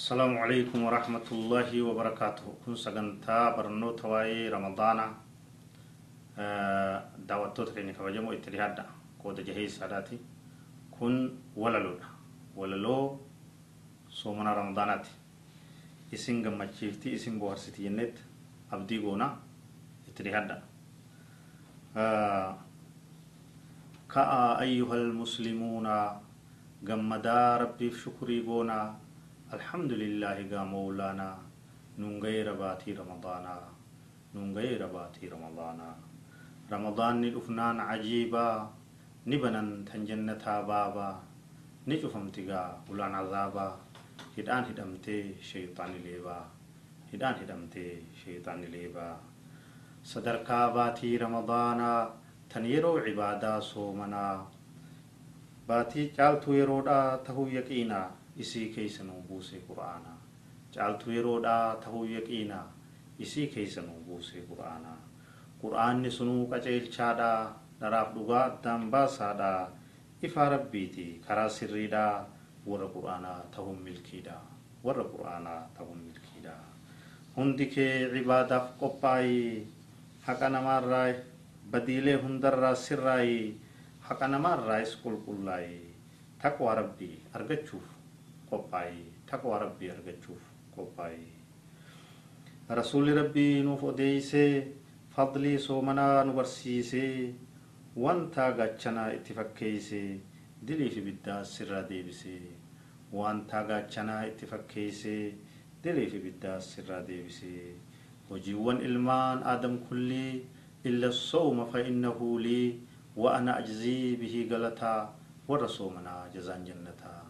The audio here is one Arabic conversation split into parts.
السلام عليكم ورحمة الله وبركاته. كن سجنتا برنو تواي رمضان دعوتو تكيني كبجمو اتريهادا كود جهي ساداتي. كن وللو. وللو صومنا رمضاناتي. isin gammachiifti isin boharsiti jennet abdii goona اتريهادا كأ أيها المسلمون جمدا ربي شكري قونا الحمد لله قا مولانا نون غير باتي رمضانا نون غير باتي رمضانا رمضان الأفنان عجيبا نبنا تنجنتا بابا نجفمتقا ولان عذابا هدان هدمتي شيطان ليبا هدان هدمتي شيطان ليبا صدركا باتي رمضانا تنيرو عبادا صومنا باتي چالتو يرودا تهو يقينا isii keeysa nuu buusee qur'aanaa caaltu yeroodhaa tahuu yaqiinaa isii keeysa nuu buusee qur'aanaa qur'aanni sunuu qaceelchaadhaa dharaaf dhugaa addaan baasaadhaa ifaa rabbiiti karaa sirriidhaa warra qur'aanaa tahuun milkiidhaa warra qur'aanaa tahuun milkiidhaa hundi kee cibaadaaf qophaa'ii haqa namaarraa badiilee hundarraa sirraa'ii haqa namaarraas qulqullaa'ii taqwaa rabbii argachuuf qophaa'ee taqwaa rabbii argachuuf qophaa'ee rasuulli rabbii nuuf odeeysee fadlii soomanaa nu barsiisee wanta gaachanaa itti fakkeeysee dilii fi biddaa sirraa deebisee wanta gaachanaa itti fakkeeysee dilii fi biddaa sirraa deebisee. Hojiiwwan ilmaan aadam kullii illa sooma fa innahu lii wa ana ajzii bihi galataa warra soomanaa jazaan jannataa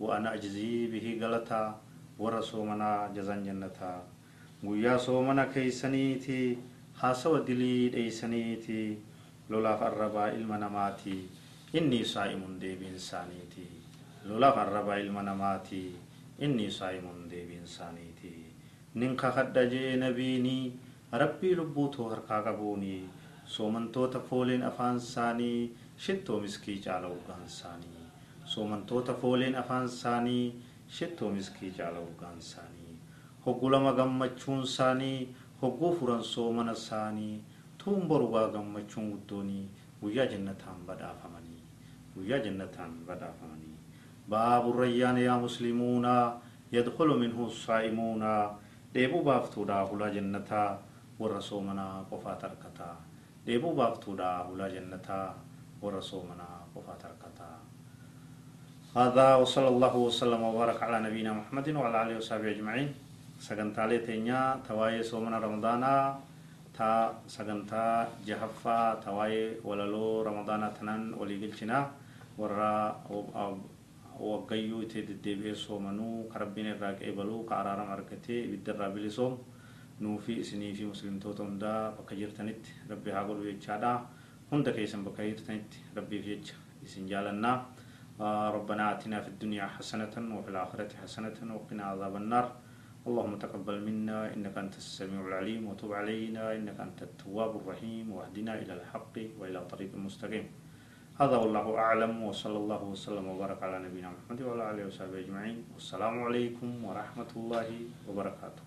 وأنا أجزي به غلطا ورا صومنا جزان جنتا. ويا صومنا كيسنيتي حاسو دلي ديسنيتي لولا فربا علم نماتي إني صائم دي بإنسانيتي. لولا فربا علم نماتي إني صائم دي بإنسانيتي. ننكا خد جي نبيني ربي لبوتو هركا قبوني. صومنتو تفولين أفان ساني شتو مسكي جالو غانساني soomantoota fooleen afaan isaanii shettoo miskii caala urgaan isaanii hogguu lama gammachuun isaanii hogguu furan soomana isaanii tuun borugaa gammachuun guddoonii guyyaa jannataan badhaafamanii guyyaa jannataan badhaafamanii باب الريان يا مسلمون يدخل منه الصائمون ديبو بافتودا هلا جنتا ورسومنا قفا تركتا ديبو بافتودا هلا جنتا ورسومنا قفا تركتا هذا وصلى الله وسلم وبارك على نبينا محمد وعلى آله وصحبه أجمعين. سغنتالي تينيا تواي سومنا رمضانا تا سغنتا جهفا تواي وللو رمضانا تنان ولي قلتنا ورا وقيو تددبي سومنو كربين الراك ايبلو كارارا مركتي بالدرا بلسوم نوفي سني في مسلم توتم دا بكجرتنت ربي هاقول ويتشادا هند كيسن بكجرتنت ربي فيتش إسن جالنا. ربنا آتنا في الدنيا حسنة وفي الآخرة حسنة وقنا عذاب النار. اللهم تقبل منا إنك أنت السميع العليم وتب علينا إنك أنت التواب الرحيم واهدنا إلى الحق وإلى طريق مستقيم. هذا والله أعلم وصلى الله وسلم وبارك على نبينا محمد وعلى آله وصحبه أجمعين. والسلام عليكم ورحمة الله وبركاته.